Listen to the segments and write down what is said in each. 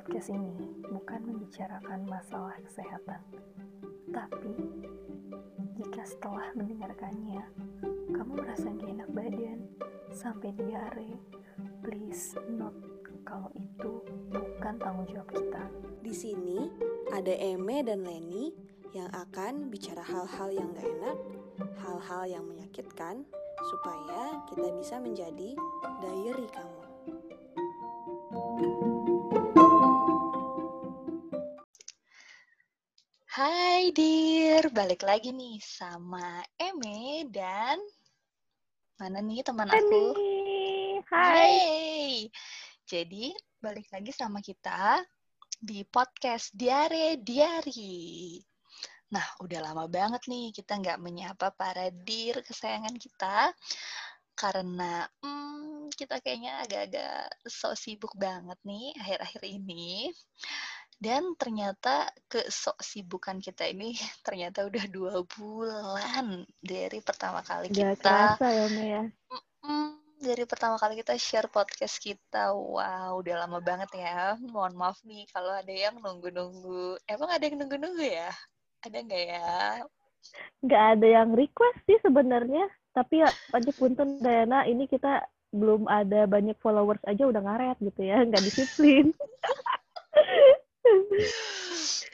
podcast ini bukan membicarakan masalah kesehatan, tapi jika setelah mendengarkannya kamu merasa gak enak badan sampai diare, please note kalau itu bukan tanggung jawab kita. Di sini ada Eme dan Leni yang akan bicara hal-hal yang gak enak, hal-hal yang menyakitkan, supaya kita bisa menjadi diary kamu. Hai Dir, balik lagi nih sama Eme dan mana nih teman aku? Hai. Hai. Jadi balik lagi sama kita di podcast Diare Diari. Nah, udah lama banget nih kita nggak menyapa para dir kesayangan kita karena hmm, kita kayaknya agak-agak so sibuk banget nih akhir-akhir ini. Dan ternyata kesok sibukan kita ini ternyata udah dua bulan dari pertama kali Gak kita kerasa ya, ya. Dari pertama kali kita share podcast kita. Wow, udah lama banget ya. Mohon maaf nih kalau ada yang nunggu-nunggu. Emang ada yang nunggu-nunggu ya? Ada nggak ya? Gak ada yang request sih sebenarnya. Tapi ya, aja punten Dayana, ini kita belum ada banyak followers aja udah ngaret gitu ya. Nggak disiplin.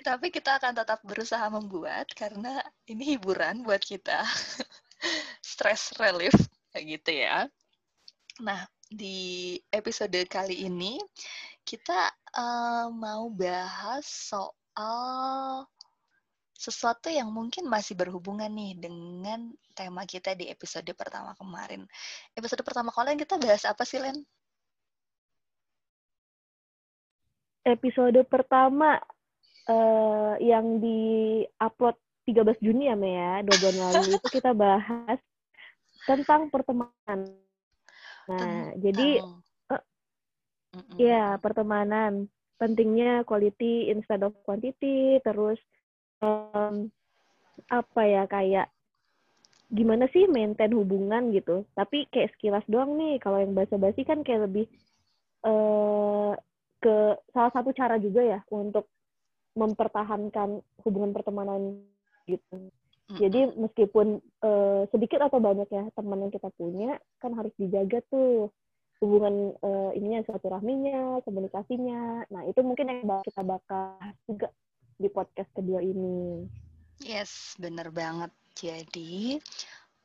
Tapi kita akan tetap berusaha membuat karena ini hiburan buat kita. Stress relief kayak gitu ya. Nah, di episode kali ini kita eh, mau bahas soal sesuatu yang mungkin masih berhubungan nih dengan tema kita di episode pertama kemarin. Episode pertama kemarin kita bahas apa sih, Len? Episode pertama eh, yang di-upload 13 Juni ya, Me ya, dua bulan lalu itu kita bahas tentang pertemanan. Nah, jadi Tentang- eh, Mm-mm. ya pertemanan pentingnya quality instead of quantity, terus em, apa ya kayak gimana sih maintain hubungan gitu. Tapi kayak sekilas doang nih, kalau yang basa-basi kan kayak lebih eh ke salah satu cara juga ya untuk mempertahankan hubungan pertemanan gitu. Jadi meskipun eh, sedikit atau banyak ya teman yang kita punya, kan harus dijaga tuh hubungan eh, ininya silaturahminya, komunikasinya. Nah itu mungkin yang kita bakal bahas juga di podcast kedua ini. Yes, bener banget. Jadi,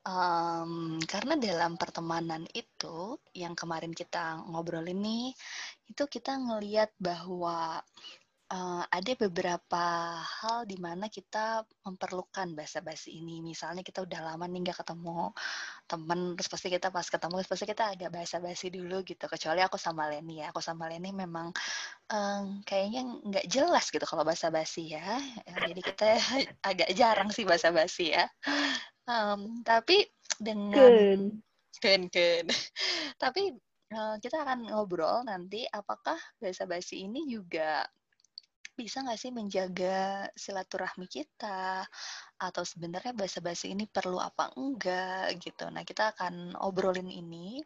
em, karena dalam pertemanan itu, yang kemarin kita ngobrolin nih, itu kita ngeliat bahwa eh, ada beberapa hal di mana kita memerlukan basa-basi ini. Misalnya kita udah lama nih nggak ketemu temen, terus pasti kita pas ketemu, terus pasti kita agak basa-basi dulu gitu. Kecuali aku sama Leni ya. Aku sama Leni memang em, kayaknya nggak jelas gitu kalau basa-basi ya. Eh, Jadi kita agak jarang sih basa-basi ya. Em, tapi dengan Ken. Ken. Tapi eh, kita akan ngobrol nanti apakah basa-basi ini juga bisa nggak sih menjaga silaturahmi kita atau sebenarnya basa-basi ini perlu apa enggak gitu. Nah, kita akan obrolin ini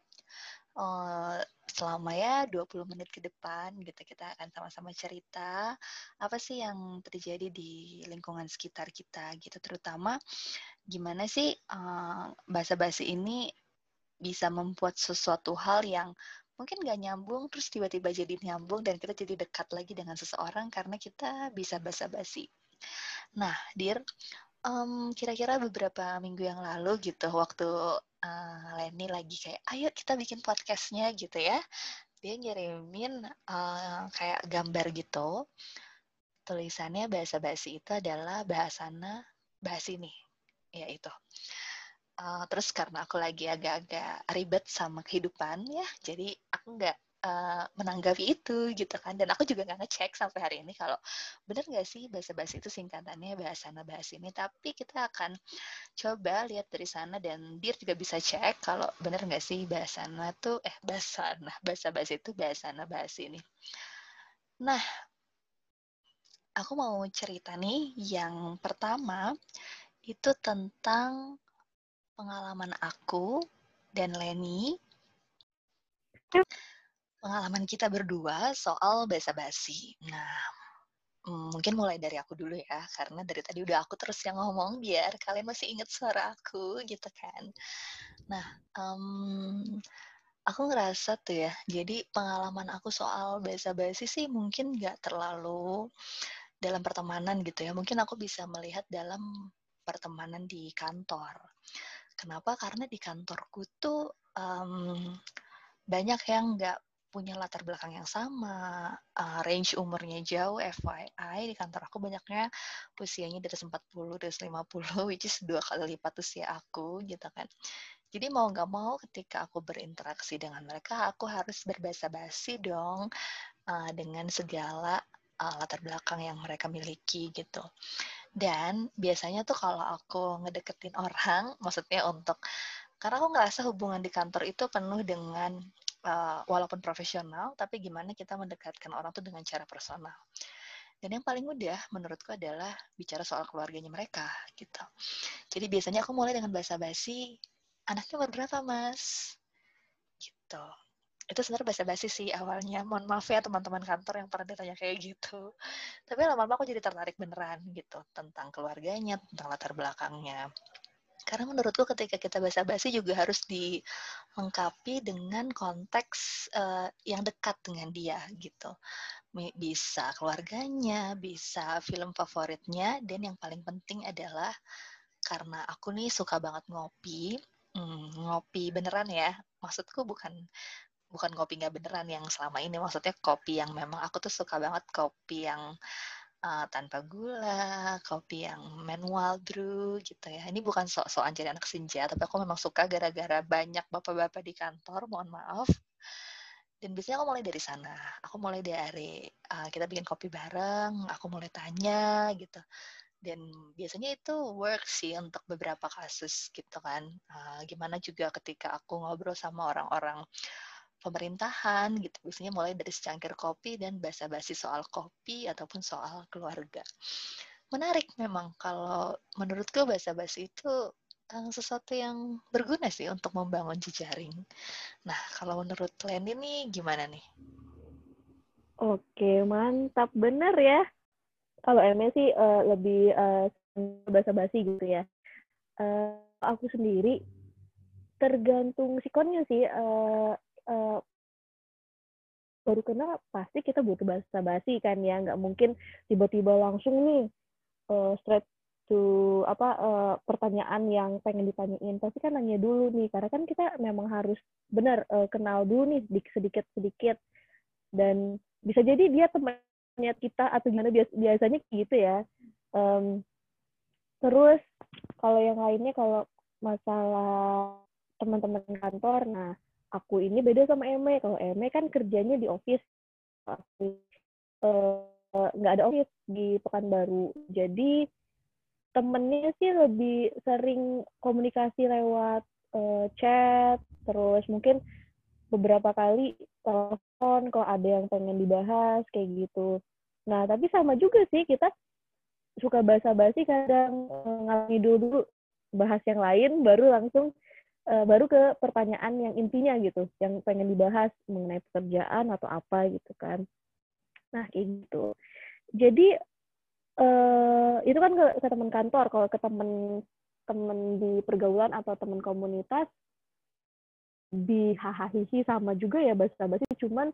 eh, selama ya 20 menit ke depan gitu. Kita akan sama-sama cerita apa sih yang terjadi di lingkungan sekitar kita gitu. Terutama gimana sih eh, basa-basi ini bisa membuat sesuatu hal yang mungkin gak nyambung terus tiba-tiba jadi nyambung dan kita jadi dekat lagi dengan seseorang karena kita bisa basa-basi. Nah, Dir, em, kira-kira beberapa minggu yang lalu gitu waktu eh, Leni lagi kayak ayo kita bikin podcastnya gitu ya. Dia ngirimin eh, kayak gambar gitu. Tulisannya basa-basi itu adalah bahasana bahas ini. Ya itu. Uh, terus karena aku lagi agak-agak ribet sama kehidupan ya, jadi aku nggak uh, menanggapi itu gitu kan. Dan aku juga nggak ngecek sampai hari ini kalau bener nggak sih bahasa-bahasa itu singkatannya bahasana bahas ini. Tapi kita akan coba lihat dari sana dan Dir juga bisa cek kalau bener nggak sih bahasana tuh eh bahasana bahasa-bahasa itu bahasana bahas ini. Nah, aku mau cerita nih yang pertama itu tentang pengalaman aku dan Leni pengalaman kita berdua soal basa-basi. Nah, mm, mungkin mulai dari aku dulu ya, karena dari tadi udah aku terus yang ngomong biar kalian masih inget suara aku gitu kan. Nah, um, aku ngerasa tuh ya, jadi pengalaman aku soal basa-basi sih mungkin nggak terlalu dalam pertemanan gitu ya. Mungkin aku bisa melihat dalam pertemanan di kantor. Kenapa? Karena di kantorku tuh um, banyak yang nggak punya latar belakang yang sama, uh, range umurnya jauh, FYI, di kantor aku banyaknya usianya dari 40, dari 50, which is dua kali lipat usia aku, gitu kan. Jadi mau nggak mau ketika aku berinteraksi dengan mereka, aku harus berbahasa basi dong uh, dengan segala uh, latar belakang yang mereka miliki gitu. Dan biasanya tuh kalau aku ngedeketin orang, maksudnya untuk karena aku ngerasa hubungan di kantor itu penuh dengan uh, walaupun profesional, tapi gimana kita mendekatkan orang tuh dengan cara personal. Dan yang paling mudah menurutku adalah bicara soal keluarganya mereka gitu. Jadi biasanya aku mulai dengan bahasa basi, anaknya umur berapa mas? Gitu. Itu sebenarnya bahasa basi sih awalnya. Mohon maaf ya teman-teman kantor yang pernah ditanya kayak gitu. Tapi lama-lama aku jadi tertarik beneran gitu tentang keluarganya, tentang latar belakangnya. Karena menurutku ketika kita basa-basi juga harus dilengkapi dengan konteks uh, yang dekat dengan dia gitu. Bisa keluarganya, bisa film favoritnya, dan yang paling penting adalah karena aku nih suka banget ngopi, hmm, ngopi beneran ya. Maksudku bukan bukan kopi nggak beneran yang selama ini maksudnya kopi yang memang aku tuh suka banget kopi yang uh, tanpa gula, kopi yang manual brew gitu ya. Ini bukan sok-sokan jadi anak senja, tapi aku memang suka gara-gara banyak bapak-bapak di kantor, mohon maaf. Dan biasanya aku mulai dari sana. Aku mulai dari uh, kita bikin kopi bareng, aku mulai tanya gitu. Dan biasanya itu work sih untuk beberapa kasus gitu kan. Uh, gimana juga ketika aku ngobrol sama orang-orang pemerintahan gitu. Biasanya mulai dari secangkir kopi dan basa-basi soal kopi ataupun soal keluarga. Menarik memang kalau menurutku basa-basi itu uh, sesuatu yang berguna sih untuk membangun jejaring. Nah, kalau menurut Len ini gimana nih? Oke, mantap. Bener ya. Kalau Eme sih uh, lebih uh, basa-basi gitu ya. Uh, aku sendiri tergantung sikonnya sih. Uh, uh, baru kenal pasti kita butuh bahasa basi kan ya. Nggak mungkin tiba-tiba langsung nih uh, straight to apa uh, pertanyaan yang pengen ditanyain. Pasti kan nanya dulu nih karena kan kita memang harus benar uh, kenal dulu nih sedikit sedikit dan bisa jadi dia temannya kita atau gimana bias biasanya gitu ya. Um, terus kalau yang lainnya kalau masalah teman-teman kantor nah aku ini beda sama Eme. Kalau Eme kan kerjanya di office, eh, nggak ada office di Pekanbaru. Jadi temennya sih lebih sering komunikasi lewat uh, chat, terus mungkin beberapa kali telepon kalau ada yang pengen dibahas kayak gitu. Nah tapi sama juga sih kita suka basa-basi kadang uh, ngalami dulu bahas yang lain baru langsung uh, baru ke pertanyaan yang intinya gitu, yang pengen dibahas mengenai pekerjaan atau apa gitu kan. Nah kayak gitu. Jadi uh, itu kan ke, ke teman kantor, kalau ke teman teman di pergaulan atau teman komunitas di hahaha sama juga ya bahasa basi cuman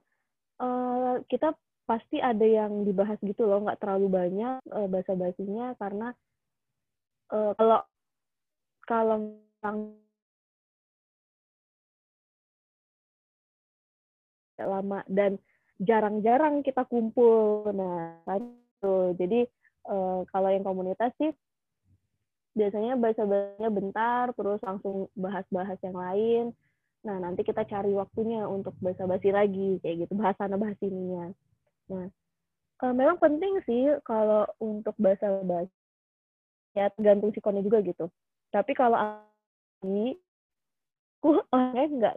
uh, kita pasti ada yang dibahas gitu loh nggak terlalu banyak uh, bahasa basinya karena uh, kalau kalau lama dan jarang-jarang kita kumpul. Nah, itu. Jadi uh, kalau yang komunitas sih biasanya bahasa-bahasanya bentar, terus langsung bahas-bahas yang lain. Nah, nanti kita cari waktunya untuk basa-basi lagi, kayak gitu, bahasa bahas ininya. Nah, uh, memang penting sih kalau untuk bahasa-bahasa, ya tergantung sikonnya juga gitu. Tapi kalau aku, orangnya nggak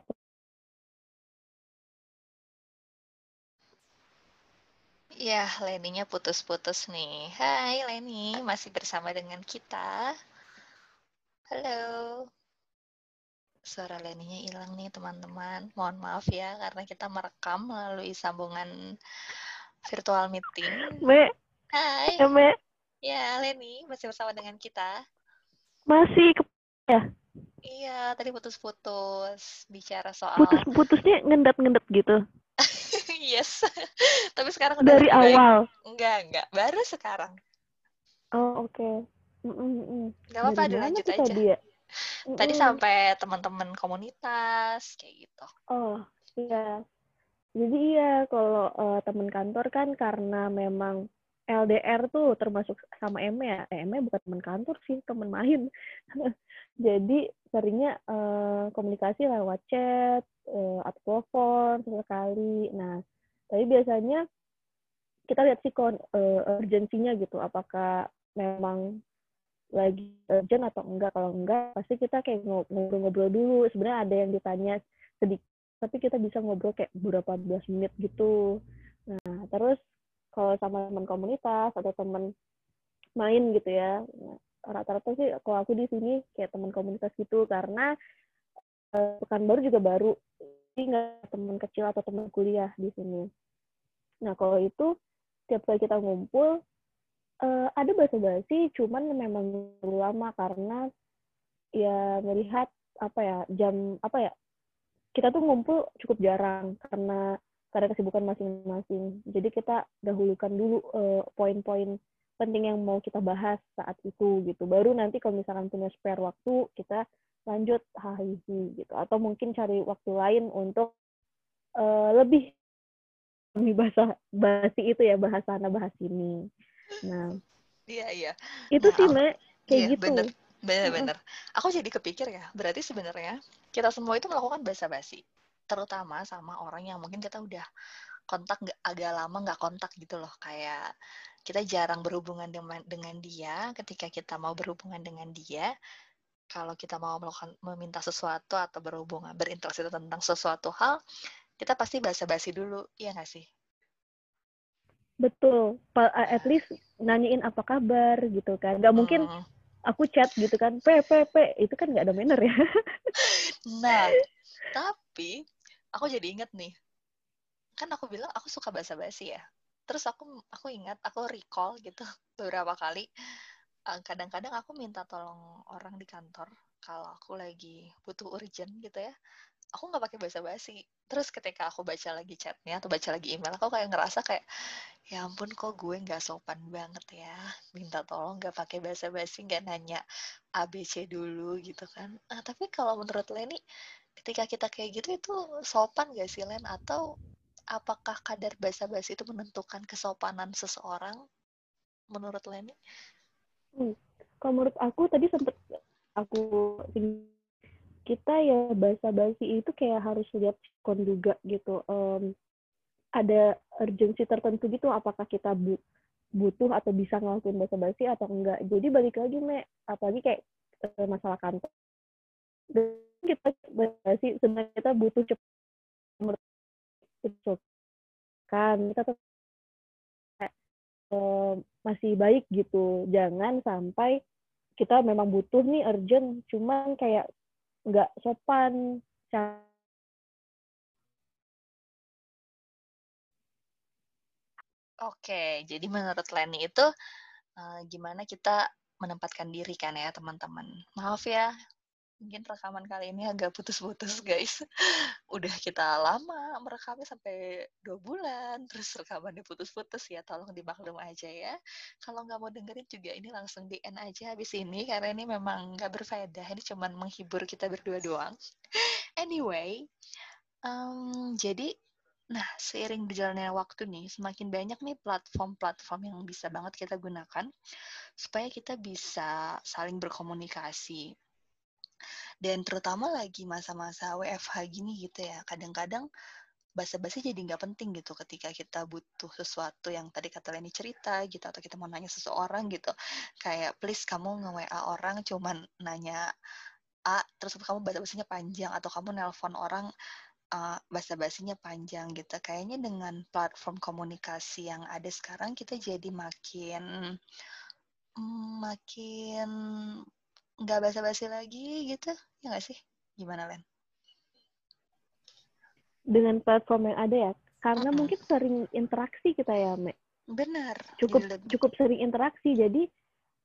Ya, Leninya putus-putus nih. Hai Leni, masih bersama dengan kita. Halo. suara Leninya hilang nih teman-teman. Mohon maaf ya karena kita merekam melalui sambungan virtual meeting. Me, Hai. ya, Me. Ya, Leni masih bersama dengan kita. Masih ke ya. Iya, tadi putus-putus bicara soal Putus-putusnya ngendat-ngendat gitu. Yes. Tapi sekarang udah Dari baik. awal. Enggak, enggak. Baru sekarang. Oh, oke. Mm, mm, mm. Enggak apa-apa, dilanjut aja. Tadi, ya? Tadi Mm-mm. sampai teman-teman komunitas kayak gitu. Oh, iya. Jadi iya, kalau eh, teman kantor kan karena memang LDR tuh termasuk sama Eme ya. Eh, Eme bukan teman kantor sih, teman main. Jadi seringnya eh, komunikasi lewat chat eh, atau telepon sesekali. Nah, tapi biasanya kita lihat sih kon eh, urgensinya gitu. Apakah memang lagi urgent atau enggak? Kalau enggak, pasti kita kayak ngob- ngobrol-ngobrol dulu. Sebenarnya ada yang ditanya sedikit tapi kita bisa ngobrol kayak beberapa belas menit gitu. Nah, terus kalau sama teman komunitas atau teman main gitu ya, nah, rata-rata sih kalau aku di sini kayak teman komunitas gitu karena eh, Pekanbaru juga baru, jadi nggak teman kecil atau teman kuliah di sini. Nah, kalau itu tiap kali kita ngumpul eh, ada basa-basi, cuman memang lama karena ya melihat apa ya jam apa ya kita tuh ngumpul cukup jarang karena karena kesibukan masing-masing. Jadi kita dahulukan dulu eh, poin-poin penting yang mau kita bahas saat itu gitu. Baru nanti kalau misalkan punya spare waktu kita lanjut hahihi gitu. Atau mungkin cari waktu lain untuk eh, lebih lebih bahasa basi itu ya bahas sana bahas sini. Nah Iya, iya. itu Nah, sih Mek kayak iya, gitu. bener. Bener-bener. Aku jadi kepikir ya, berarti sebenarnya kita semua itu melakukan basa-basi. Terutama sama orang yang mungkin kita udah kontak nggak agak lama nggak kontak gitu loh. Kayak kita jarang berhubungan dengan, dengan dia. Ketika kita mau berhubungan dengan dia, kalau kita mau melakukan meminta sesuatu atau berhubungan berinteraksi tentang sesuatu hal, kita pasti basa-basi dulu, iya nggak sih? Betul. At least nanyain apa kabar gitu kan. Gak mungkin Hmm. aku chat gitu kan, p p p itu kan nggak ada manner ya. Nah, tapi aku jadi inget nih, kan aku bilang aku suka basa-basi ya. Terus aku aku ingat, aku recall gitu beberapa kali. eh, Kadang-kadang aku minta tolong orang di kantor kalau aku lagi butuh urgent gitu ya. Aku nggak pakai basa-basi. Terus ketika aku baca lagi chatnya atau baca lagi email, aku kayak ngerasa kayak ya ampun kok gue nggak sopan banget ya minta tolong nggak pakai basa-basi nggak nanya ABC dulu gitu kan Ah, tapi kalau menurut Leni ketika kita kayak gitu itu sopan gak sih Len atau apakah kadar basa-basi itu menentukan kesopanan seseorang menurut Leni Kalau menurut aku tadi sempet aku kita ya basa-basi itu kayak harus lihat kon juga gitu. Em, ada urgensi tertentu gitu apakah kita bu- butuh atau bisa ngelakuin basa-basi atau enggak. Jadi balik lagi Mek, apalagi kayak eh, masalah kantor. Dan kita basa-basi sebenarnya kita butuh cepat kan kita eh, masih baik gitu. Jangan sampai kita memang butuh nih urgent, cuman kayak nggak sopan. Oke, jadi menurut Leni itu eh, gimana kita menempatkan diri kan ya teman-teman. Maaf ya, mungkin rekaman kali ini agak putus-putus guys. Udah kita lama merekamnya sampai dua bulan, terus rekamannya putus-putus ya, tolong dimaklum aja ya. Kalau nggak mau dengerin juga ini langsung di end aja habis ini, karena ini memang nggak berfaedah, ini cuman menghibur kita berdua doang. Anyway, em, jadi Nah, seiring berjalannya waktu nih, semakin banyak nih platform-platform yang bisa banget kita gunakan supaya kita bisa saling berkomunikasi. Dan terutama lagi masa-masa WFH gini gitu ya, kadang-kadang basa-basi jadi nggak penting gitu ketika kita butuh sesuatu yang tadi kata Leni cerita gitu atau kita mau nanya seseorang gitu kayak please kamu nge-WA orang cuman nanya A terus kamu basa-basinya panjang atau kamu nelpon orang uh, basa-basinya panjang gitu. Kayaknya dengan platform komunikasi yang ada sekarang kita jadi makin mm, makin nggak basa-basi lagi gitu, ya nggak sih? Gimana, Len? Dengan platform yang ada ya, karena Mm-mm. mungkin sering interaksi kita ya, Me. Benar. Cukup Gila. cukup sering interaksi, jadi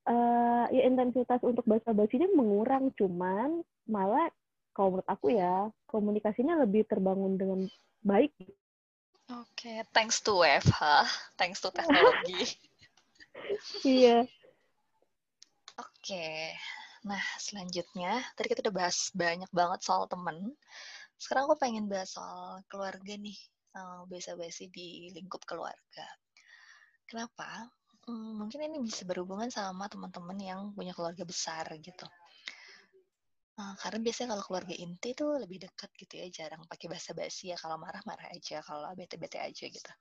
eh ya intensitas untuk bahasa basinya mengurang, cuman malah kalau menurut aku ya komunikasinya lebih terbangun dengan baik. Oke, thanks to WFH, thanks to teknologi. Iya. Oke, nah selanjutnya tadi kita udah bahas banyak banget soal temen. Sekarang aku pengen bahas soal keluarga nih, eh, basa-basi di lingkup keluarga. Kenapa? Hmm, mungkin ini bisa berhubungan sama teman-teman yang punya keluarga besar gitu. Eh, karena biasanya kalau keluarga inti tuh lebih dekat gitu ya, jarang pakai bahasa basi ya. Kalau marah-marah aja, kalau bete-bete aja gitu.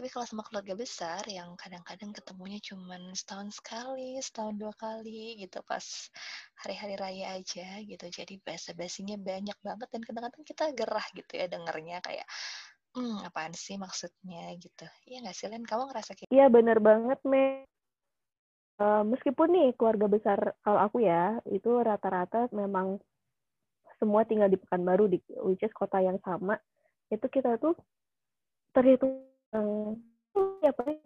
Tapi kalau sama keluarga besar yang kadang-kadang ketemunya cuman setahun sekali, setahun dua kali gitu pas hari-hari raya aja gitu. Jadi bahasa basinya banyak banget dan kadang-kadang kita gerah gitu ya dengernya kayak hmm apaan sih maksudnya gitu. Iya nggak sih Len? Kamu ngerasa kayak Iya bener banget, Me. Eh, meskipun nih keluarga besar kalau aku ya, itu rata-rata memang semua tinggal di Pekanbaru, di which is kota yang sama. Itu kita tuh terhitung ya paling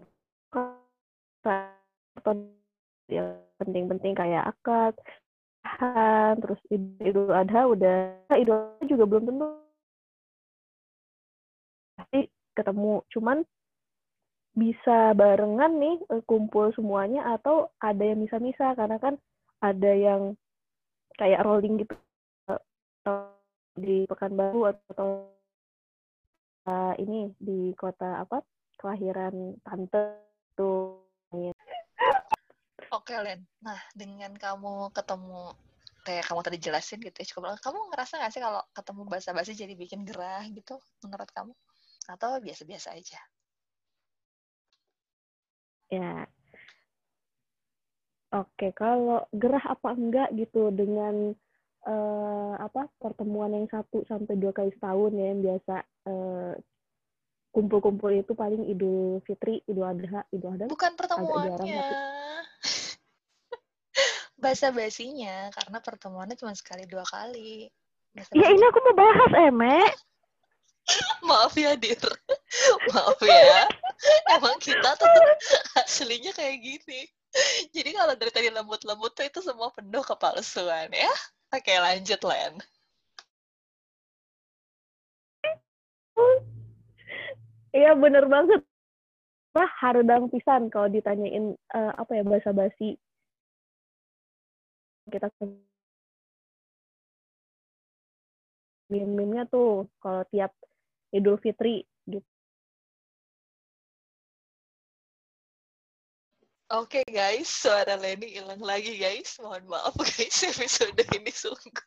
yang penting-penting kayak akad, nikahan, terus Id- Idul Adha udah Idul juga belum tentu pasti ketemu. Cuman bisa barengan nih eh, kumpul semuanya atau ada yang bisa-bisa karena kan ada yang kayak rolling gitu eh, di Pekanbaru atau eh, ini di kota apa? Kelahiran tante tuh. Oke Len, nah dengan kamu ketemu kayak kamu tadi jelasin gitu ya cukup kamu ngerasa nggak sih kalau ketemu bahasa basi jadi bikin gerah gitu menurut kamu? Atau biasa-biasa aja? ya. Oke kalau gerah apa enggak gitu dengan eh, apa pertemuan yang satu sampai dua kali setahun ya yang biasa eh, kumpul-kumpul itu paling Idul Fitri, Idul Adha, Idul Adha Bukan pertemuannya. Bahasa basinya karena pertemuannya cuma sekali dua kali. Bahasa Ya ini aku mau bahas, Eme. Maaf ya, Dir. Maaf ya. Emang kita tuh aslinya kayak gini. Jadi kalau dari tadi lembut-lembut tuh itu semua penuh kepalsuan ya. Oke, lanjut, Len. Iya bener banget. Wah, haredang pisan kalau ditanyain eh, apa ya bahasa basi. Kita meme-nya tuh kalau tiap Idul Fitri Oke guys, suara Leni hilang lagi guys. Mohon maaf guys, episode ini sungguh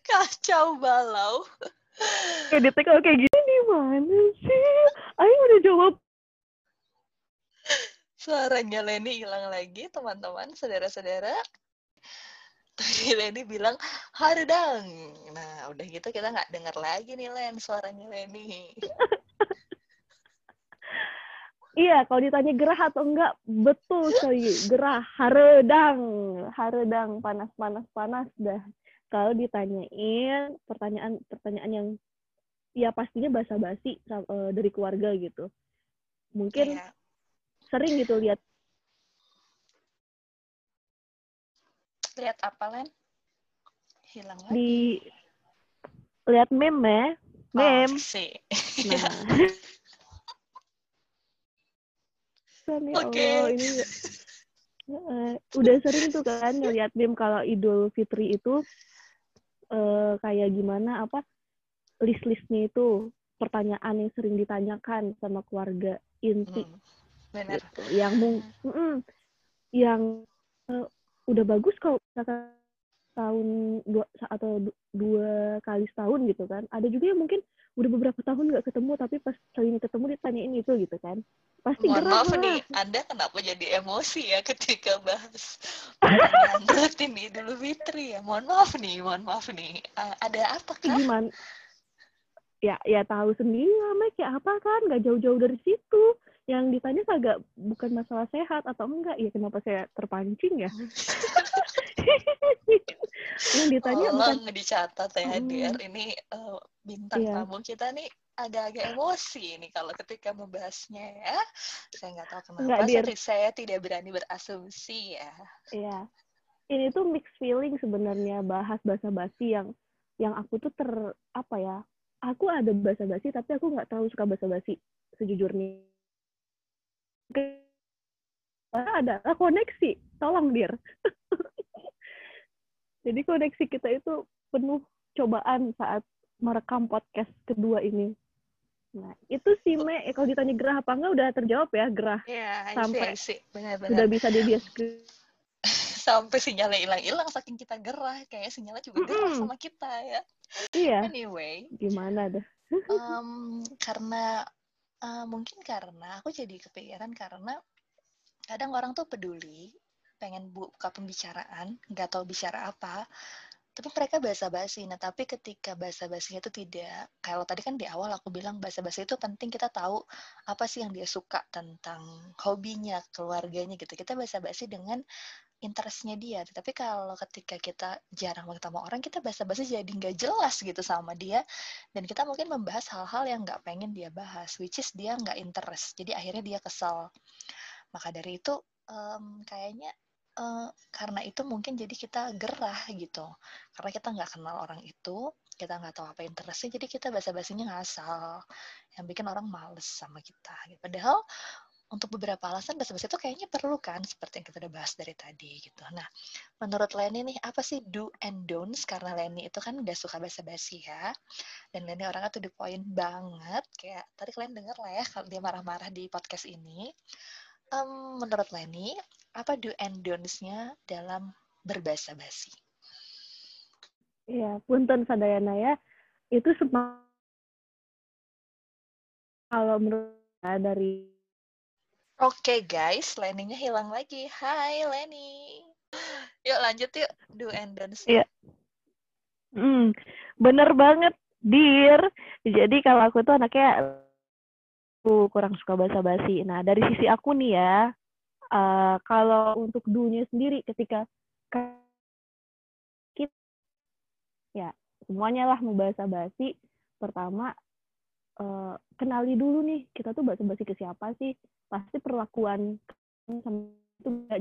kacau balau. Editnya kalau kayak gini mana sih? Ayo udah jawab. Suaranya Leni hilang lagi, teman-teman, saudara-saudara. Tadi Leni bilang, haredang. Nah, udah gitu kita nggak dengar lagi nih, Len, suaranya Leni. Iya, kalau ditanya gerah atau enggak, betul sekali. Gerah, haredang. Haredang, panas, panas, panas dah. Kalau ditanyain pertanyaan-pertanyaan yang ya pastinya basa-basi sa- eh, dari keluarga gitu. Mungkin Kayak, sering gitu lihat lihat apa, Len? Hilang lagi. di lihat meme ya. Meme. Oh. Nah. Kan, ya Oke. Allah, ini udah sering tuh kan ngeliat meme kalau Idul Fitri itu eh, kayak gimana apa list-listnya itu pertanyaan yang sering ditanyakan sama keluarga inti Hmm, benar. gitu. yang mung Mm-mm. yang eh, udah bagus kalau misalkan tahun dua atau du- dua kali setahun gitu kan ada juga yang mungkin udah beberapa tahun nggak ketemu tapi pas kali ini ketemu ditanyain itu gitu kan pasti Mohon gerah maaf lah. nih, Anda kenapa jadi emosi ya ketika bahas pertanyaan rutin Idul Fitri ya? Mohon maaf nih, mohon maaf nih. A- ada apa kah? gimana ya ya tahu sendiri lah Mek. kayak apa kan nggak jauh-jauh dari situ yang ditanya kagak bukan masalah sehat atau enggak ya kenapa saya terpancing ya yang ditanya Tolong bukan dicatat ya, Hmm. Dir. Ini eh, bintang Iya. tamu kita nih agak-agak emosi nih kalau ketika membahasnya ya. Saya nggak tahu kenapa, Dir. saya, saya tidak berani berasumsi ya. Iya. Ini tuh mixed feeling sebenarnya bahas bahasa basi yang yang aku tuh ter apa ya? Aku ada bahasa basi tapi aku nggak terlalu suka bahasa basi sejujurnya. Karena adalah koneksi. Tolong dir. Jadi koneksi kita itu penuh cobaan saat merekam podcast kedua ini. Nah, itu sih Me, eh, kalau ditanya gerah apa enggak udah terjawab ya, gerah. Ya, Sampai sih, Udah benar-benar. bisa dideskripsikan. Sampai sinyalnya hilang-hilang saking kita gerah. Kayaknya sinyalnya juga gerah Mm-mm. sama kita ya. Iya, Anyway, gimana dah? em, karena eh, mungkin karena aku jadi kepikiran karena kadang orang tuh peduli pengen buka pembicaraan nggak tahu bicara apa tapi mereka basa-basi. Nah tapi ketika basa-basinya itu tidak kalau tadi kan di awal aku bilang basa-basi itu penting kita tahu apa sih yang dia suka tentang hobinya keluarganya gitu. Kita basa-basi dengan interestnya dia. Tapi kalau ketika kita jarang ketemu orang kita basa-basi jadi nggak jelas gitu sama dia. Dan kita mungkin membahas hal-hal yang nggak pengen dia bahas which is dia nggak interest. Jadi akhirnya dia kesal. Maka dari itu em, kayaknya karena itu mungkin jadi kita gerah gitu. Karena kita nggak kenal orang itu kita nggak tahu apa interestnya jadi kita basa-basinya ngasal yang bikin orang males sama kita gitu. padahal untuk beberapa alasan basa-basi itu kayaknya perlu kan seperti yang kita udah bahas dari tadi gitu. Nah menurut Leni nih apa sih do and don'ts? Karena Leni itu kan udah suka basa-basi ya dan Leni orangnya tuh the point banget. Kayak tadi kalian denger lah ya kalau dia marah-marah di podcast ini Em, menurut Leni, apa do and don'ts-nya dalam berbahasa basi? Iya, punten sadayana ya. Itu semua kalau menurut saya dari Oke guys, Leninya hilang lagi. Hai Leni. Yuk lanjut yuk, do and don'ts. Iya. Hmm, bener banget, Dir. Jadi kalau aku tuh anaknya aku kurang suka basa-basi. Nah, dari sisi aku nih ya, eh, kalau untuk dunia sendiri ketika kita, ya semuanya lah mau basa-basi, pertama eh, kenali dulu nih kita tuh basa-basi ke siapa sih? Pasti perlakuan sama itu nggak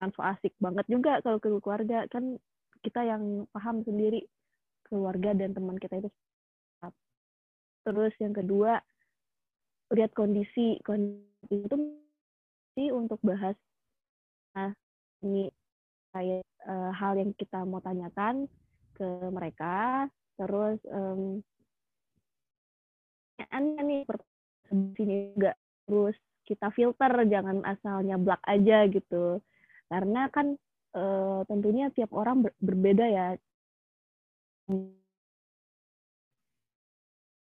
kan so asik banget juga kalau ke keluarga kan kita yang paham sendiri keluarga dan teman kita itu terus yang kedua lihat kondisi kondisi itu sih untuk bahas nah ini kayak eh, hal yang kita mau tanyakan ke mereka. Terus em pertanyaannya nih pertanyaannya juga terus kita filter jangan asal nyablak aja gitu. Karena kan eh, tentunya tiap orang ber- berbeda ya.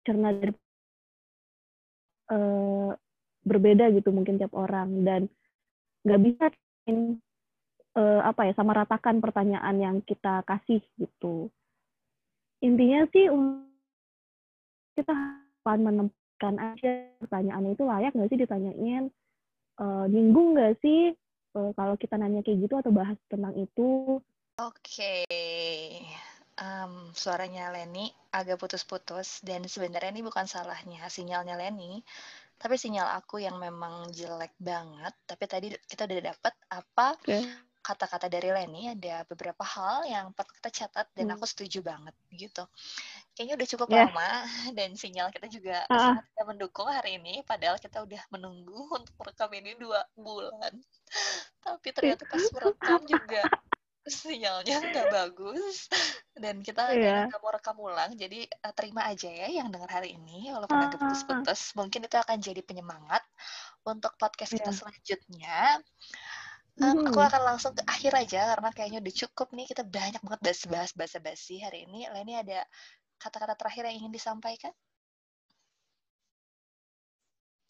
Cerna dari eh, berbeda gitu mungkin tiap orang. Dan nggak bisa eh, apa ya sama ratakan pertanyaan yang kita kasih gitu. Intinya sih kita akan menempatkan aja pertanyaan itu layak nggak sih ditanyain? Eh, nyinggung nggak sih eh, kalau kita nanya kayak gitu atau bahas tentang itu? Oke, Em, suaranya Leni agak putus-putus dan sebenarnya ini bukan salahnya sinyalnya Leni, tapi sinyal aku yang memang jelek banget. Tapi tadi kita udah dapat apa kata-kata dari Leni ada beberapa hal yang perlu kita catat dan Hmm. aku setuju banget gitu. Kayaknya udah cukup Ya. lama dan sinyal kita juga Ah. sangat mendukung hari ini. Padahal kita udah menunggu untuk merekam ini dua bulan. Tapi ternyata pas merekam juga sinyalnya nggak bagus dan kita nggak mau rekam ulang. Jadi eh, terima aja ya yang dengar hari ini walaupun agak Ah. putus-putus. Mungkin itu akan jadi penyemangat untuk podcast kita Iya. selanjutnya. Em, aku Mhm. akan langsung ke akhir aja karena kayaknya udah cukup nih kita banyak banget bahas-bahas basa-basi hari ini. Leni ada kata-kata terakhir yang ingin disampaikan?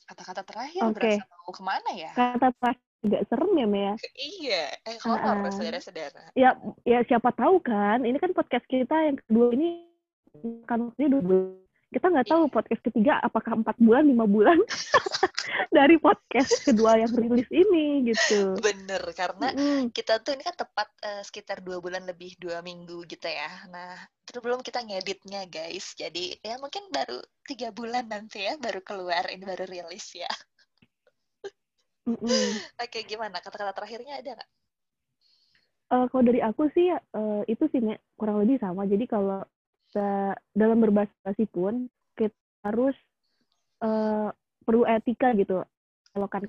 Kata-kata terakhir Oke. berasa mau ke mana ya? kata terakhir agak serem ya Mea Iya, eh horor Ah. saudara-saudara. ya ya siapa tahu kan ini kan podcast kita yang kedua ini kan ini dua bulan. kita nggak tahu podcast ketiga apakah empat bulan lima bulan dari podcast kedua yang rilis ini gitu bener karena Mm-mm. kita tuh ini kan tepat eh, sekitar dua bulan lebih dua minggu gitu ya nah terus belum kita ngeditnya guys jadi ya mungkin baru tiga bulan nanti ya baru keluar ini baru rilis ya Mm-mm. oke gimana? Kata-kata terakhirnya ada nggak? Eh, kalau dari aku sih eh, itu sih Nek, kurang lebih sama. Jadi kalau kita dalam berbahasa pun kita harus eh, perlu etika gitu. Kalau kan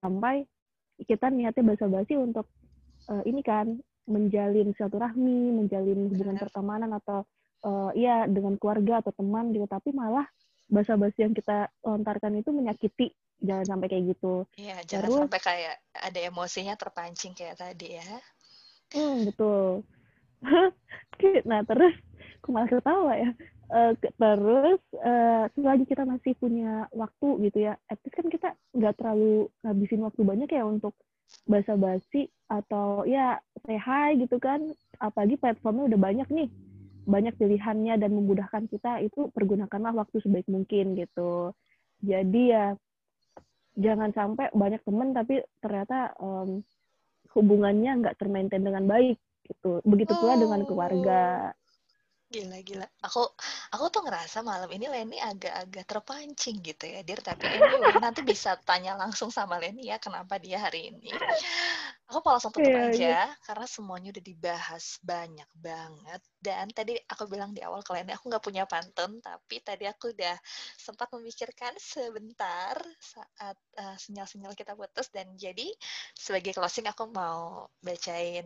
sampai kita niatnya basa-basi untuk eh, ini kan menjalin silaturahmi, menjalin hubungan Benar. pertemanan atau eh, iya dengan keluarga atau teman gitu. Tapi malah basa-basi yang kita lontarkan itu menyakiti jangan sampai kayak gitu Iya, jangan Terus- sampai kayak ada emosinya terpancing kayak tadi ya. Hmm, betul. nah, terus aku malah ketawa ya. Eh, ke- terus eh, selagi kita masih punya waktu gitu ya, at least kan kita nggak terlalu ngabisin waktu banyak ya untuk basa-basi atau ya say hi gitu kan. Apalagi platformnya udah banyak nih, banyak pilihannya dan memudahkan kita itu pergunakanlah waktu sebaik mungkin gitu. Jadi ya jangan sampai banyak temen tapi ternyata em, hubungannya nggak termaintain dengan baik gitu. Begitu pula dengan keluarga. Gila, gila. Aku aku tuh ngerasa malam ini Leni agak-agak terpancing gitu ya, Dir. Tapi anyway, nanti bisa tanya langsung sama Leni ya kenapa dia hari ini. Aku mau langsung tutup Iya, aja karena semuanya udah dibahas banyak banget. Dan tadi aku bilang di awal ke Leni aku nggak punya pantun, tapi tadi aku udah sempat memikirkan sebentar saat eh, sinyal-sinyal kita putus dan jadi sebagai closing aku mau bacain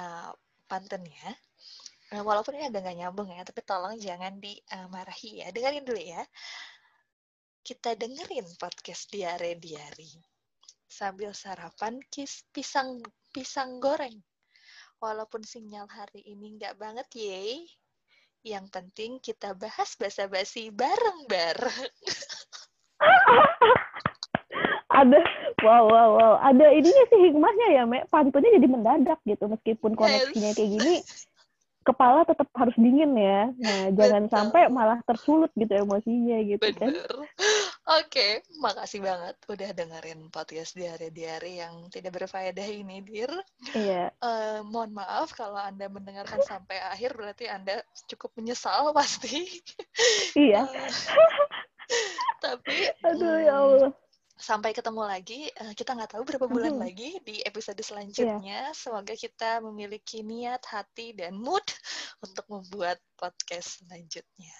uh, pantunnya. Nah, walaupun ini agak nggak nyambung ya, tapi tolong jangan dimarahi ya. Dengerin dulu ya. Kita dengerin podcast Diare Diari. Sambil sarapan kis pisang pisang goreng. Walaupun sinyal hari ini nggak banget ye. Yang penting kita bahas basa-basi bareng-bareng. ada wow wow wow ada ininya sih hikmahnya ya Mek pantunnya jadi mendadak gitu meskipun koneksinya kayak gini kepala tetap harus dingin ya nah jangan Betul. sampai malah tersulut gitu emosinya gitu kan Bener. Oke, makasih banget udah dengerin podcast diare-diare yang tidak berfaedah ini, Dir. iya Eh, mohon maaf kalau Anda mendengarkan sampai akhir berarti Anda cukup menyesal pasti. iya Eh, tapi aduh hmm, ya Allah sampai ketemu lagi. Eh, kita nggak tahu berapa bulan Mhm. lagi di episode selanjutnya. Semoga kita memiliki niat, hati, dan mood untuk membuat podcast selanjutnya.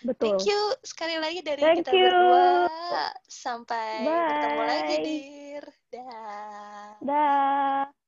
betul Thank you sekali lagi dari Thank kita you. berdua. Sampai bertemu lagi, Bye. Dir. Dah. dah